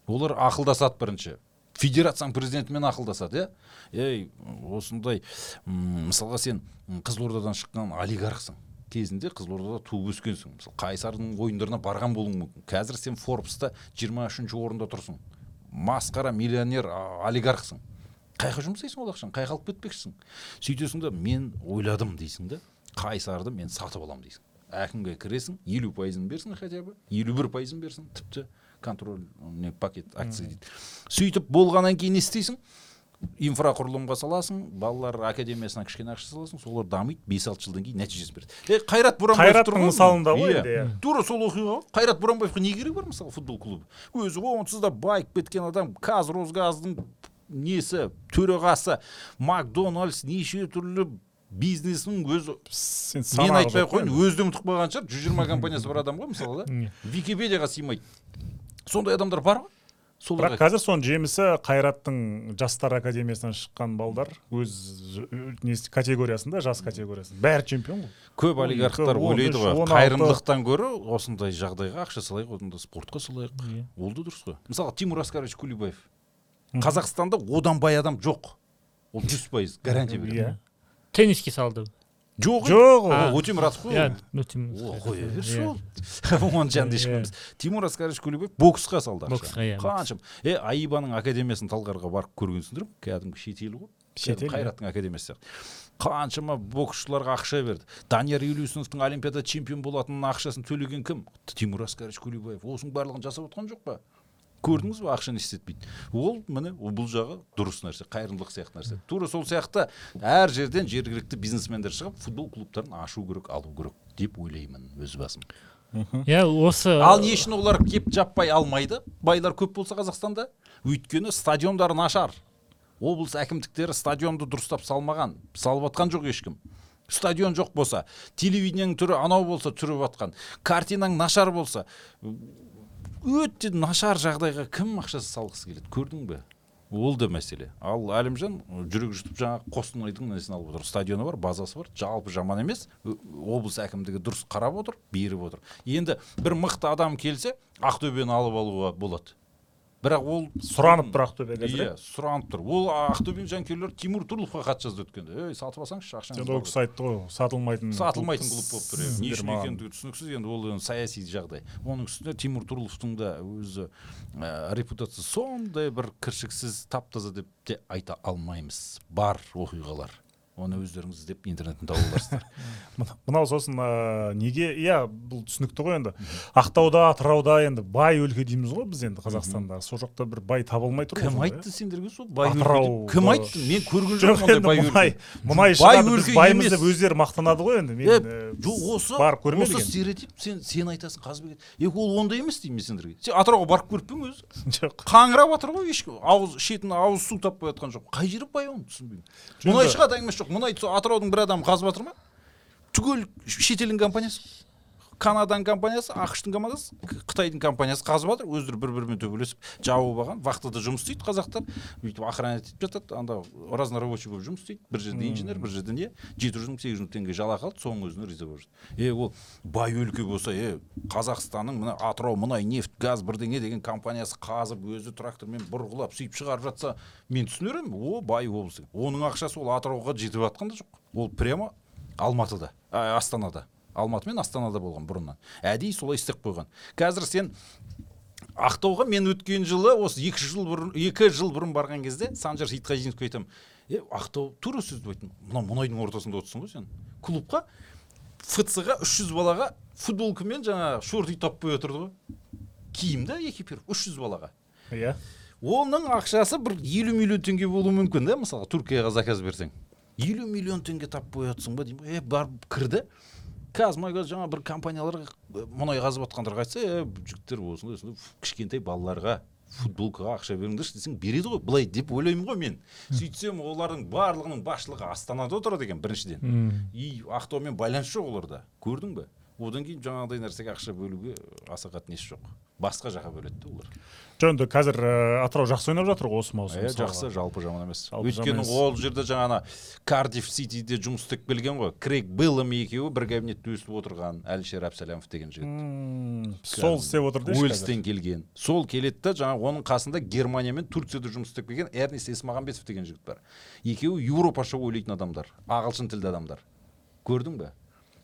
Олар ақылдасады бірінші. Федерацияның президентімен ақылдасады иә? Ей осындай мысалға сен қызылордадан шыққан олигархсың. Кезінде қызылордада туып өскенсің. Мысалы қайсардың ойындарына барған болуың мүмкін. Қазір сен форбста 23 орында тұрсың. Масқара миллионер олигархсың. Қай жаққа жұмсайсың ол ақшаны? Қай жаққа алып кетпекшісің сөйтесің да мен ойладым дейсің да қайсарды мен сатып аламын дейсің. Әкімге кіресің елу пайызын берсін хотя бы елу бір пайызын берсін тіпті контроль не пакет акция дейді. Сөйтіп болғаннан кейін не істейсің? Инфрақұрылымға саласың балалар академиясына кішкене ақша саласың солар дамиды бес алты жылдан кейін нәтижесін береді. Е қайрат боранбаев Қайраттың мысалында ғой енді, иә. тура сол оқиға ғой. Қайрат боранбаевқа не керегі бар мысалы футбол клубы? Өзі онсыз да байып кеткен адам қазросгаздың несі төрағасы макдональдс неше түрлі бизнесінің өзі сен мен айтпай ақ қояйын өзі де ұмытып қалған шығар. жүз жиырма компаниясы бар адам ғой мысалы да [LAUGHS] википедияға сыймайды. Сондай адамдар бар ғой. Бірақ қазір соның жемісі қайраттың жастар академиясынан шыққан балдар өз несі категориясында жас категориясында. Бәрі чемпион ғой. Көп олигархтар ойлайды ғой. қайырымдылықтан гөрі осындай жағдайға ақша салайық одан да спортқа салайық. Ол да дұрыс қой. Мысалы тимур аскарович кулибаев. Қазақстанда одан бай адам жоқ. Ол жүз пайыз гарантия береді. Иә. Тенниске салды жоқ жоқ ол ол өтемұратов қой иә ол. өте О, қоя берші ол оның жанында ешкім емес тимур аскарович кулибаев боксқа салды ақша Боксқа, иә, қаншама е аибаның академиясын талғарға барып көргенсіңдер ме кәдімгі шетел ғой Шетел, қайраттың академиясы сияқты қаншама боксшыларға ақша берді данияр елеусіновтің олимпиада чемпион болатынына ақшасын төлеген кім тимур аскарович кулибаев осының барлығын жасап отқан жоқ па көрдіңіз ба ақша не істетпейді? Ол міне ол бұл жағы дұрыс нәрсе қайырымдылық сияқты нәрсе. Тура сол сияқты әр жерден жергілікті бизнесмендер шығып футбол клубтарын ашу керек алу керек деп ойлаймын өз басым. Иә осы ал не үшін олар кеп жаппай алмайды? Байлар көп болса қазақстанда. Өйткені стадиондар нашар облыс әкімдіктері стадионды дұрыстап салмаған. Салып жатқан жоқ ешкім. Стадион жоқ болса телевидениенің түрі анау болса түрі батқан картинаң нашар болса өте нашар жағдайға кім ақшасы салғысы келеді? Көрдің бе? Ол да мәселе. Ал әлімжан жүрек жұтып жаңағы қостанайдың несін алып отыр? Стадионы бар базасы бар жалпы жаман емес. Облыс әкімдігі дұрыс қарап отыр беріп отыр. Енді бір мықты адам келсе ақтөбені алып алуға болады. Бірақ ол сұранып тұр ақтөбе қазір иә сұранып тұр. Ол ақтөбенің жанкүйерлері тимур тұрлыповқа хат жазды өткенде ей сатып алсаңызшы ақшаңыз енді ол кісі айтты ғой сатылмайтын сатылмайтын клуб болып тұр не үшін екендігі түсініксіз енді ол енді саяси жағдай. Оның үстіне тимур тұрлыповтың да өзі ә, репутациясы сондай бір кіршіксіз тап таза деп те айта алмаймыз. Бар оқиғалар. Оны өздеріңіз іздеп интернеттен тауып аларсыздар [LAUGHS] Мына- мынау сосын ә, неге? Иә бұл түсінікті ғой енді. Ақтауда атырауда енді бай өлке дейміз ғой біз енді қазақстанда. Сол жақта бір бай табылмай тұр ғой кім айтты сендерге сол бай Атырау, кім айтты? мен көрген жоқ жоқпын ондай бай өлке. [LAUGHS] мұнай Бай шығады біз өлке баймыз деп өздері мақтанады ғой енді. Мен жоқ осы барып осы көрмедік енді. стереотип сен сен айтасың қазбек е ол ондай емес деймін мен сендерге. Сен атырауға барып көріп пе едің өзі. [LAUGHS] Жоқ. Қаңырап жатыр ғой ешкім. Ауыз шетін ауыз су таппай жатқан жоқ. Қай жері бай оны түсінбеймін. Мұнай шығады әңгімесі жоқ. Мұнай сол атыраудың бір адамы қазып жатыр ма? Түгел шетелдің компаниясы канаданың компаниясы ақш тың компаниясы қытайдың компаниясы қазып жатыр. Өздері бір бірімен төбелесіп жауып алған вахтада жұмыс істейді қазақтар. Бүйтіп охрана етіп жатады. Анда разнорабочий болып жұмыс істейді. Бір жерде инженер бір жерде не жеті жүз мың сегіз жүз мың теңге жалақы алады соның өзіне риза болып жатыр. Е ол бай өлке болса е қазақстанның мына атырау мұнай нефть газ бірдеңе деген компаниясы қазып өзі трактормен бұрғылап сөйтіп шығарып жатса мен түсінер едім о бай облыс оның ақшасы ол атырауға жетіп жатқан да жоқ. Ол прямо алматыда ә, астанада. Алматы мен астанада болған бұрыннан. Әдейі солай істеп қойған. Қазір сен ақтауға мен өткен жылы осы екі жыл бұрын екі жыл бұрын барған кезде санжар сейітқазиновке айтамын. Е ақтау тура сөзді айттым. Мына мұнайдың ортасында отырсың ғой сен. Клубқа фц ға үш жүз балаға футболка мен жаңағы шорти таппай отырды ғой. Киім да экипировка үш жүз балаға иә. Оның ақшасы бір елу миллион теңге болуы мүмкін да мысалы түркияға заказ берсең. Елу миллион теңге таппай жатсың ба деймін. Е барып кірді қазмұнайгаз жаңа бір компанияларға э, мұнай қазып жатқандарға айтса е жігіттер осындай осындай кішкентай балаларға футболкаға ақша беріңдерші десең береді ғой былай деп ойлаймын ғой мен сөйтсем олардың барлығының басшылығы астанада отырады екен біріншіден. И ақтаумен байланыс жоқ оларда. Көрдің бе? Одан кейін жаңағыдай нәрсеге ақша бөлуге аса қатты несі жоқ. Басқа жаққа бөледі да олар. Жоқ енді қазір ә, атырау жақсы ойнап жатыр ғой осы маусым мысалға. жақсы жалпы жаман емес. Өйткені ол жерде жаңағы кардиф ситиде жұмыс істеп келген ғой. Крейг беллам екеуі бір кабинетте өсіп отырған әлішер әбсәлямов деген жігіт. Сол істеп отыр деші қазір. уэльстен келген. Сол келеді да жаңағы оның қасында германия мен турцияда жұмыс істеп келген эрнест есмағамбетов деген жігіт бар. Екеуі еуропаша ойлайтын адамдар ағылшын тілді адамдар. Көрдің бе?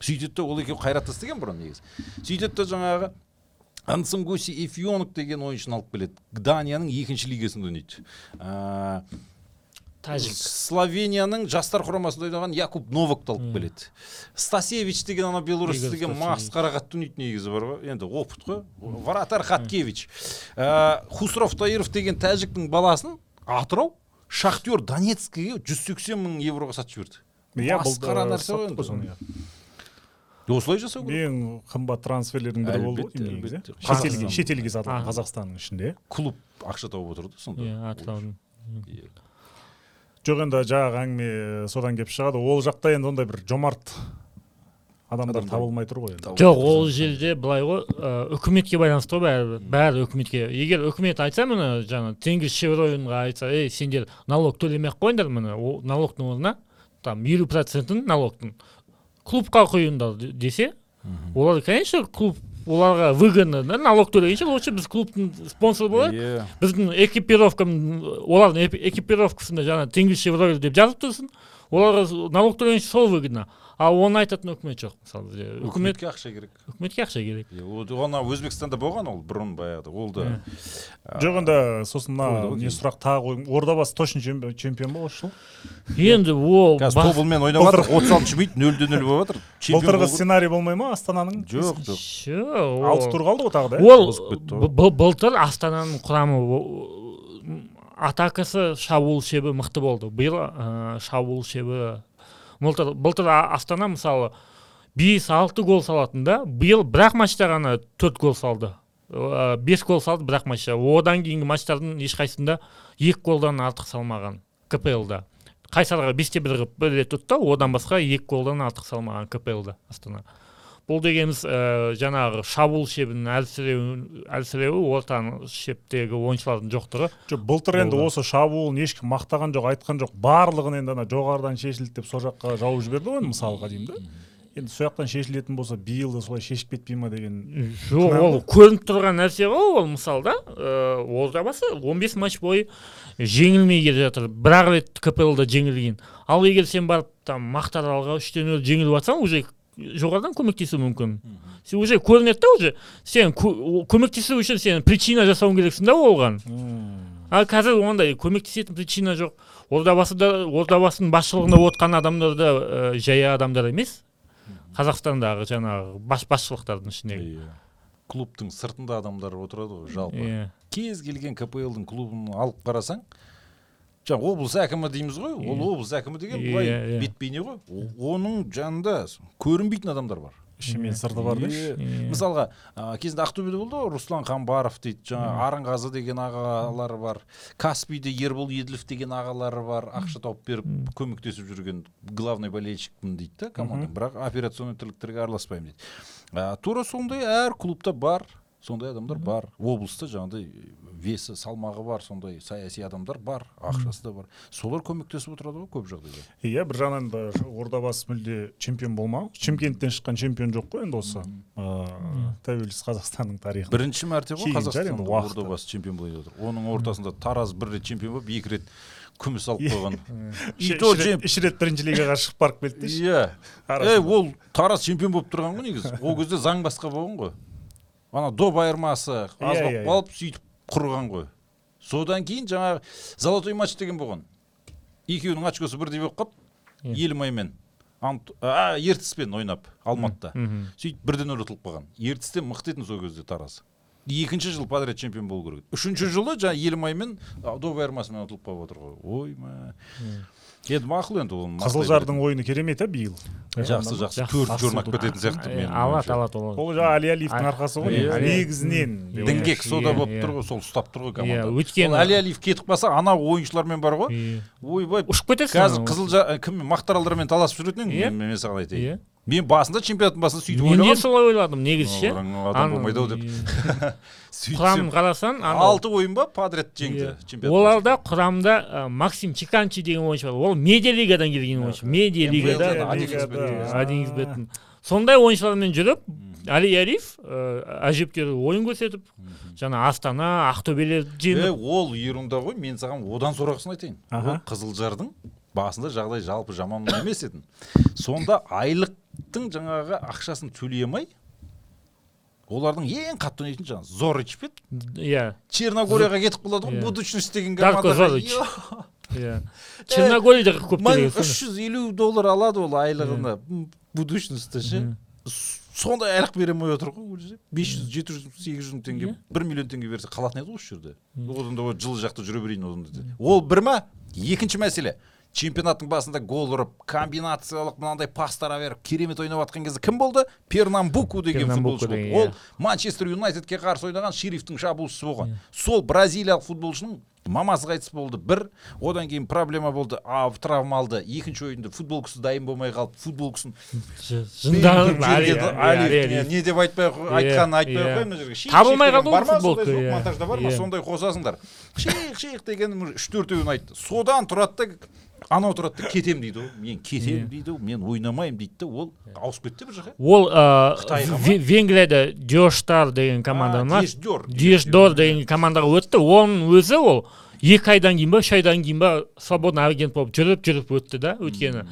Сөйтеді да ол екеуі қайратта істеген бұрын негізі. Сөйтеді да жаңағы ансангоси эфионок деген ойыншыны алып келеді. Данияның екінші лигасында ойнайды. Тәжік словенияның жастар құрамасында ойнаған якуб новокты алып келеді. Стасевич деген ана беларусь Игорь деген қатты ойнайтын негізі бар ғой. Енді опыт қой. Вратарь хаткевич. Ә, хусров таиров деген тәжіктің баласын атырау шахтер донецкіге жүз сексен мың евроға сатып жіберді. Иә бұл масқара нәрсе ғой енді. соны иә. Осылай жасау керек? ең қымбат трансферлердің бірі болды ғой негізі шетелге сатылған қазақстанның ішінде. Клуб ақша тауып отырды сонда. Иә атыраудың Иә. жоқ енді жаңағы әңгіме содан келіп шығады. Ол жақта енді ондай бір жомарт адамдар табылмай тұр ғой енді. жоқ ол жерде былай ғой ә, үкіметке байланысты ғой бәрі бәрі үкіметке. Егер үкімет айтса міне жаңа теңіз шевроинға айтса ей сендер налог төлемей ақ қойыңдар міне о- налогтың орнына там елу процентін налогтың клубқа құйыңдар де- десе олар конечно клуб оларға выгодно да налог төлегенше лучше біз клубтың спонсоры болайық. Иә. біздің экипировка олардың экипировкасында жаңағы теңіз шевроил деп жазып тұрсын. Оларға налог төлегенше сол выгодно. Ал оны айтатын үкімет жоқ мысалы үкіметке ақша керек. үкіметке ақша керек. Ол- ана өзбекстанда болған ол бұрын баяғыда ол да. Жоқ енді сосын мына не сұрақ тағы қойдым. Ордабасы точно чемпион ба осы жыл енді ол қазір тобылмен ойнап жатыр отыз алтыншы минут нөлде нөл болып жатыр. Былтырғы сценарий болмай ма астананың? Жоқ жоқ. алты тур қалды ғой тағы да иә? ол былтыр астананың құрамы атакасы шабуыл шебі мықты болды. Биыл ә, шабуыл шебі былтыр былтыр астана мысалы бес алты гол салатын да биыл бір ақ матчта ғана төрт гол салды. Ә, бес гол салды бір ақ матчта. Одан кейінгі матчтардың ешқайсысында екі голдан артық салмаған кплда. Қайсарға бесте бір қылып бір рет ұтты одан басқа екі голдан артық салмаған кплда астана. Бұл дегеніміз ә, жаңағы шабуыл шебінің әлсіреуі әлсіреуі орта шептегі ойыншылардың жоқтығы. Жоқ былтыр енді осы шабуылын ешкім мақтаған жоқ айтқан жоқ. Барлығын енді ана жоғарыдан шешілді деп сол жаққа жауып жіберді ғой енді мысалға деймін да. Енді сол жақтан шешілетін болса биыл да солай шешіп кетпей ма деген жоқ ол көрініп тұрған нәрсе ғой ол мысалда. Ә, ордабасы 15 матч бойы жеңілмей келе жатыр. Бір ақ рет кплда жеңілген. Ал егер сен барып там мақтааралға үштен нөл жеңіліп жатсаң уже жоғарыдан көмектесу мүмкін. Сен уже көрінеді да уже. Сен кө- көмектесу үшін сен причина жасауың керексің да оған. Ал қазір ондай көмектесетін причина жоқ. Ордабасыда ордабасының басшылығында отқан адамдар да ә, жай адамдар емес. Қазақстандағы жаңағы бас басшылықтардың ішіндегі Иә. клубтың сыртында адамдар отырады ғой жалпы. Иә. Кез келген кплдың клубын алып қарасаң жаңағы облыс әкімі дейміз ғой ол облыс әкімі деген былай иә. бет бейне ғой оның жанында көрінбейтін адамдар бар іші мен сырты бар. Иә. мысалға ә, кезінде ақтөбеде болды ғой руслан қамбаров дейді жаңағы арынғазы деген ағалары бар каспийде ербол еділов деген ағалары бар ақша тауып беріп көмектесіп жүрген главный болельщикпін дейді да команда бірақ операционный тірліктерге араласпаймын дейді ә, тура сондай әр клубта бар сондай адамдар бар. Облыста жаңағыдай весі салмағы бар сондай саяси адамдар бар ақшасы да бар. Солар көмектесіп отырады ғой көп жағдайда. Иә бір жағынан да ордабасы мүлде чемпион болмау. Шымкенттен шыққан чемпион жоқ қой енді осы. Ыыы, тәуелсіз қазақстанның тарихында бірінші мәрте ғой уақыты. ордабасы чемпион болып жатыр оның ортасында тараз бір рет чемпион болып екі рет күміс алып қойған. [LAUGHS] Үш и то үш рет- бірінші лигаға шығып барып келді деші иә. Ол тараз чемпион болып тұрған ғой негізі. [LAUGHS] Ол кезде заң басқа болған ғой. Ана доп айырмасы аз Иә, болып иә, қалып сөйтіп құрған ғой. Содан кейін жаңағы золотой матч деген болған. Екеуінің очкосы бірдей болып қалды Иә. елімаймен а, ертіспен ойнап алматыда. Сөйтіп бірден нөл ұтылып қалған. Ертістен мықты еді сол кезде тараз. Екінші жыл подряд чемпион болу керек. Үшінші жылы жаңағы елімаймен доп айырмасымен ұтылып қалып отыр ғой. Ойма енді мақұл енді ол қызылжардың ойыны керемет ә биыл. Жақсы жақсы. төрт жорнап кететін сияқты Е, менің алады алады ол ол жаңағы али алиевтің А- арқасы ғой негізі. негізінен діңгек сода болып тұр ғой сол ұстап тұр ғой иә команда өйткені ол али алиев кетіп қалса анау ойыншылармен бар ғой. Ойбай ұшып кетесің қазір қызылжар кім мақтааралдармен таласып жүретін едің мен мен саған айтайын. Иә мен басында чемпионаттың басында сөйтіп мен де ойлағанмын солай ойладым негізі ше? Адам болмайды ау деп. [LAUGHS] құрамын қарасаң алты ойын ба подряд жеңді Иә. чемпионат оларда құрамда максим чиканчи деген ойыншы бар. Ол медиа лигадан келген ойыншы. Медиа лигада. Сондай ойыншылармен жүріп али ариф әжептәуір ойын көрсетіп жаңа астана ақтөбелер е жеңіп ол ерунда ғой мен саған одан сорақысын айтайын. Ол қызылжардың басында жағдай жалпы жаман емес еді. Сонда айлықтың жаңағы ақшасын төлей алмай олардың ең қатты ойнайтын жаңағы зорич пе еді? иә. Черногорияға кетіп қалады ғой Иә. будущность деген Дарко иә. Черногорияда көп үш жүз елу доллар алады ол айлығына М, будущностьта ше. Сондай айлық бере алмай отыр ғой уже бес жүз жеті жүз сегіз жүз мың теңге Иә. бір миллион теңге берсе қалатын еді ғой осы жерде. Одан да жылы жақта жүре берейін одан да. Ол бір ма? Екінші мәселе. Чемпионаттың басында гол ұрып комбинациялық мынандай пастар беріп керемет ойнап жатқан кезде кім болды? Пернамбуку деген футболшы болды. деген, ол иә. манчестер юнайтедке қарсы ойнаған шерифтің шабуылшысы болған. Сол бразилиялық футболшының мамасы қайтыс болды. Бір одан кейін проблема болды. А травма алды. Екінші ойында футболкасы дайын болмай қалып футболкасын Алиев не деп айтпай ақ- Иә, айтқанын айтпай ақ иә. қояйын мына жерге Табылмай қалды ғой футболка, иә. монтажда бар ма? Иә. сондай қосасыңдар шейх шейх деген үш төртеуін айтты. Содан тұрады да анау тұрады да кетемін дейді ғой мен кетемін дейді ғой мен ойнамаймын дейді да ол ауысып кетті бір жаққа. Ол? Ве- венгрияда диоштар деген команда ма? Диешдор деген командаға өтті. Оның өзі ол екі айдан кейін ба үш айдан кейін ба свободный агент болып жүріп жүріп өтті да өйткені.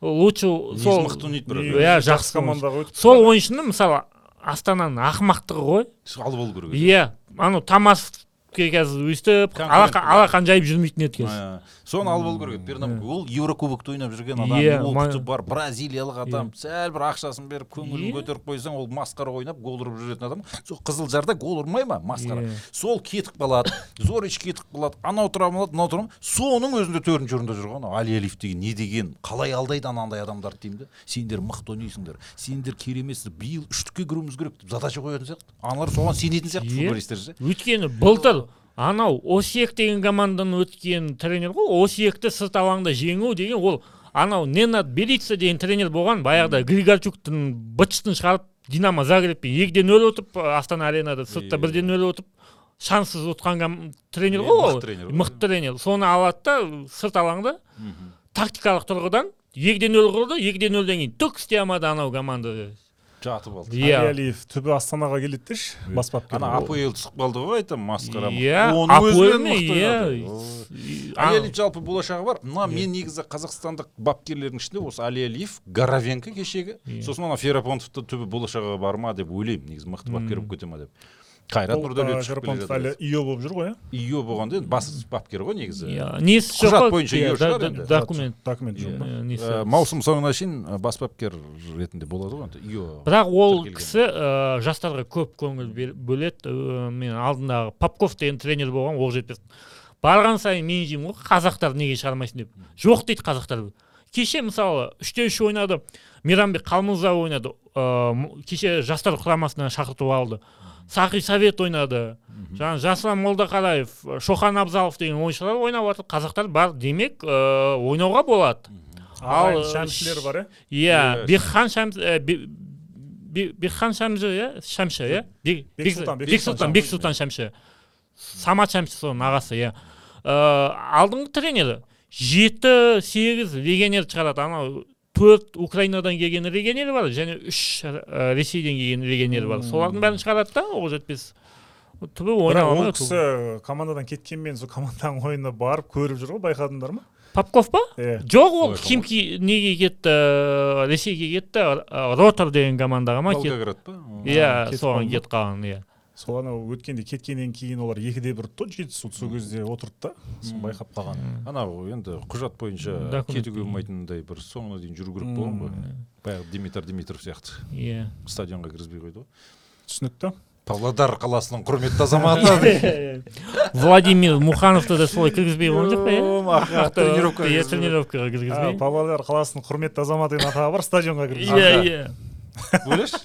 Лучше сол иә жақсы командаға өтіп сол ойыншыны мысалы астананың ақымақтығы ғой. Алып болу керек. Иә анау тамасовке қазір өйстіп алақан жайып жүрмейтін еді қазір. Соны алып алу керек еді. Пернамбук ол еврокубокта ойнап жүрген адам. Иә, опыты бар бразилиялық адам. Сәл бір ақшасын беріп көңілін Иә. көтеріп қойсаң ол масқара ойнап гол ұрып жүретін адам. Сол қызылжарда гол ұрмай ма? Масқара. Иә. сол кетіп қалады зорич кетіп қалады анау травмалады мынау травма соның өзінде төртінші орында жүрген анау. Алиалиев деген не деген қалай алдайды анандай адамдарды деймін да сендер мықты ойнайсыңдар. Сендер кереметсіңдер биыл үштікке кіруіміз керек деп задача қоятын сияқты. Аналар соған сенетін сияқты Иә. футболисттер ше. өйткені былтыр анау осиек деген командадан өткен тренер ғой осиекті сырт алаңда жеңу деген ол анау ненад белица деген тренер болған баяғыда григорчуктың бытчтын шығарып динамо загребпен екіде нөл ұтып астана аренада сыртта Иә. бірде нөл ұтып шанссыз ұтқан тренер ғой ол. мықты тренер ғой. мықты тренер. Соны алады да сырт алаңда. Тактикалық тұрғыдан екіде нөл құрды екіде нөлден кейін түк істей алмады анау команда жатып алды иә алиев түбі астанаға келеді деші бас бапкер ана апл түсіп қалды ғой айтамын масқара. Иә оның өзінен жалпы болашағы бар. Мына мен негізі қазақстандық бапкерлердің ішінде осы алиалиев горовенко кешегі. Сосын ана ферапонтовты түбі болашағы бар ма деп ойлаймын. Негізі мықты бапкер болып кете ма деп. Қайрат нұрдәулетов шығып келе Шарапонов әлі жатыр ио болып жүр ғой иә? Ио болғанда енді бас бапкер ғой негізі. Иә несі жоқ Құжат бойынша ио шығар енді. документ. Документ жоқ маусым соңына шейін бас бапкер ретінде болады ғой енді ио бірақ ол кісі жастарға көп көңіл бөледі мен алдындағы попков деген тренер болған ол жетпес барған сайын мен деймін ғой қазақтар неге шығармайсың? деп. Жоқ дейді қазақтар кеше мысалы үште үш ойнады мейрамбек қалмырза ойнады кеше жастар құрамасына шақыртып алды. Сақи совет ойнады. Жаңағы жасұлан молдақараев шоқан абзалов деген ойыншылар ойнап жатыр қазақтар бар демек ә, ойнауға болады. Ал ағайын шәмшілер бар иә иә бекхан бекхан шәмші иә? Шәмші иә? Бек- Бексұлтан, Бек- бексұлтан бексұлтан шәмші. Самат шәмші соның ағасы иә? Ә, алдыңғы тренері жеті сегіз легионер шығарады. Анау төрт украинадан келген легионер бар және үш ә, ресейден келген легионер бар. Солардың бәрін шығарады да ол жетпес. Түбі ойнай ол кісі командадан кеткенмен сол команданың ойынына барып көріп жүр ғой байқадыңдар ма? Попков па? Иә жоқ ол химки неге кетті ә, ресейге кетті? Ә, ротор деген командаға ма волгоград па? Иә соған кетіп қалған иә. Сол анау өткенде кеткеннен кейін олар екіде бір ұтты ғой жетісу сол кезде отырды да соны байқап қалған. Анау енді құжат бойынша кетуге болмайтындай бір соңына дейін жүру керек болған ғой. Баяғы димитр димитров сияқты. Иә. Стадионға кіргізбей қойды ғой. Түсінікті. Павлодар қаласының құрметті азаматы. [LAUGHS] Владимир мухановты да солай кіргізбей қойған жоқ па иә? Тренировка иә кіргізбей. тренировкаға кіргізбей. Павлодар қаласының құрметті азаматы деген атағы бар стадионға кіргізген иә иә. Ойлашы?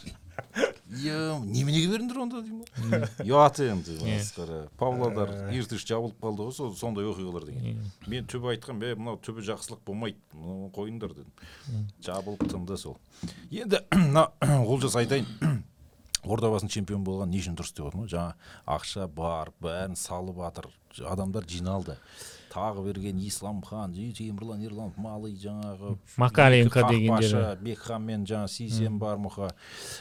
Е неменеге бердіңдер онда деймін ғой [LAUGHS] ұят енді масқара павлодар иртыш жабылып қалды ғой сол сондай оқиғалар деген. Мен түбі айтқам е мынау түбі жақсылық болмайды мынаны қойыңдар дедім. Жабылып тынды сол. Енді [CLEARS THROAT] мына [CLEARS THROAT] олжас айтайын. [CLEARS THROAT] Ордабасының чемпион болған не үшін дұрыс деп отырмын ғой жаңа ақша бар бәрін салып жатыр. Адамдар жиналды. Тағы берген исламхан темірлан ерланов малый жаңағы Макаренко қақпашы, бекхан мен жаңағы сейсен бар мұха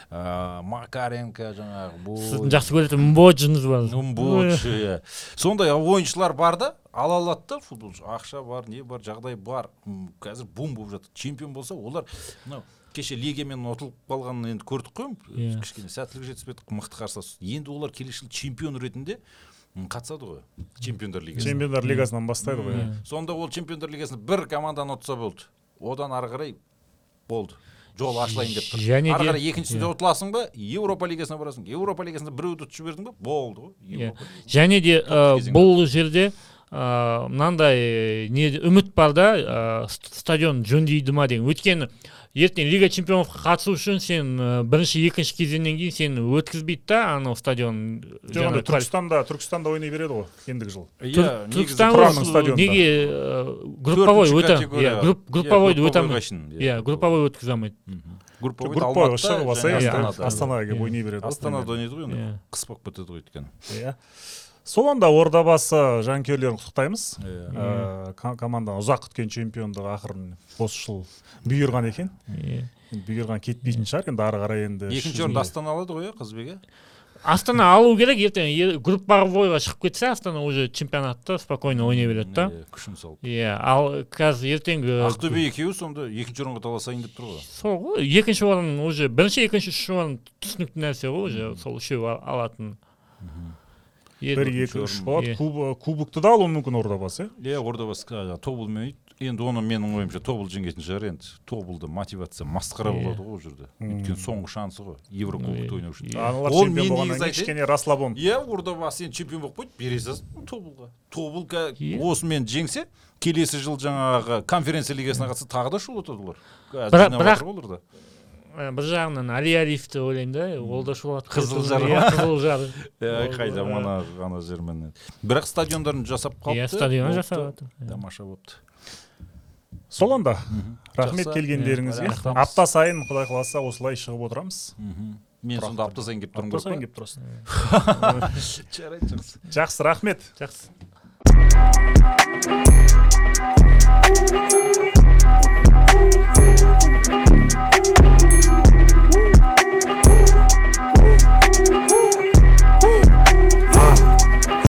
ә, макаренко жаңағы сіздің жақсы көретін мбоджіңіз бар. Мбоч, иә. сондай ойыншылар бар да ала алады да футболшы ақша бар не бар жағдай бар. Қазір бум болып жатыр. Чемпион болса олар мынау кеше легиямен ұтылып қалғанын енді көрдік қой Иә. кішкене сәттілік жетіспеді мықты қарсылас. Енді олар келесі жылы чемпион ретінде қатысады ғой. Чемпиондар лигасы чемпиондар лигасынан бастайды ғой Иә. сонда ол чемпиондар лигасында бір команданы ұтса болды. Одан ары қарай болды. Жол ашылайын деп тұр. Және ары де- қарай екіншісінде иә. ұтыласың ба? Еуропа лигасына барасың. Еуропа лигасында біреуді ұтып жібердің ба? Болды ғой. Иә. Және де кезең. бұл жерде ә, мынандай не үміт бар да ст- стадион жөндейді ма деген. Өйткені ертең лига чемпионовқа қатысу үшін сен ә, бірінші екінші кезеңнен кейін сені өткізбейді да анау стадион жоқ анда түркістанда түркістанда ойнай береді ғой ендігі жыл иә түркістан неге ә, групповой өте иә груп- Иә, групповойды өте алмайды иә групповой өткізе алмайды групповой шығып алса иә, астанаға келіп Иә. ойнай береді ғой. астанада ойнайды ғой енді Иә. қыс болып кетеді ғой өйткені иә сол анда ордабасы жанкүйерлерін құттықтаймыз. Иә. Ә, ко- команданың ұзақ күткен чемпиондығы ақырын осы жыл бұйырған екен. Иә. енді бұйырған кетпейтін шығар енді ары қарай енді екінші орынды астана алады ғой иә қазбек иә астана алу керек ертең групповойға шығып кетсе астана уже чемпионатта спокойно ойнай береді да. Иә, күшін салып. Иә ал қазір ертеңгі ақтөбе екеуі сонда екінші орынға таласайын деп тұр ғой. Сол ғой екінші орын уже бірінші екінші үшінші орын түсінікті нәрсе ғой уже сол үшеуі ал- алатын. Бір екі үш болады. Куб- кубокты да алуы мүмкін ордабасы иә иә ордабасы тобылмен енді оны менің ойымша тобыл жеңетін шығар енді. Тобылда мотивация масқара болады ғой ол жерде. Өйткені соңғы шансы ғой еврокубокты ойнау үшін. Аналар Ол чемпион мен болғаннан кейін кішкене расслабон иә ордабасы енді чемпион болып қойды бере салсын тобылға. Тобыл осымен жеңсе келесі жыл жаңағы конференция лигасына қатысса тағы да шулатады олар. Бірақ- Ә, бір жағынан алиялиев деп ойлаймын да ол да шулады қызылжар ма қызылжар қай [LAUGHS] ана ана жермен бірақ стадиондарын жасап қалыпты. Иә стадион жасап иә. тамаша болыпты. Сол онда рахмет келгендеріңізге. Апта сайын құдай қаласа осылай шығып отырамыз. Мен сонда апта сайын келіп тұрмын керек сайын келіп тұрасың [LAUGHS] жарайды жақсы. Жақсы рахмет. Жақсы.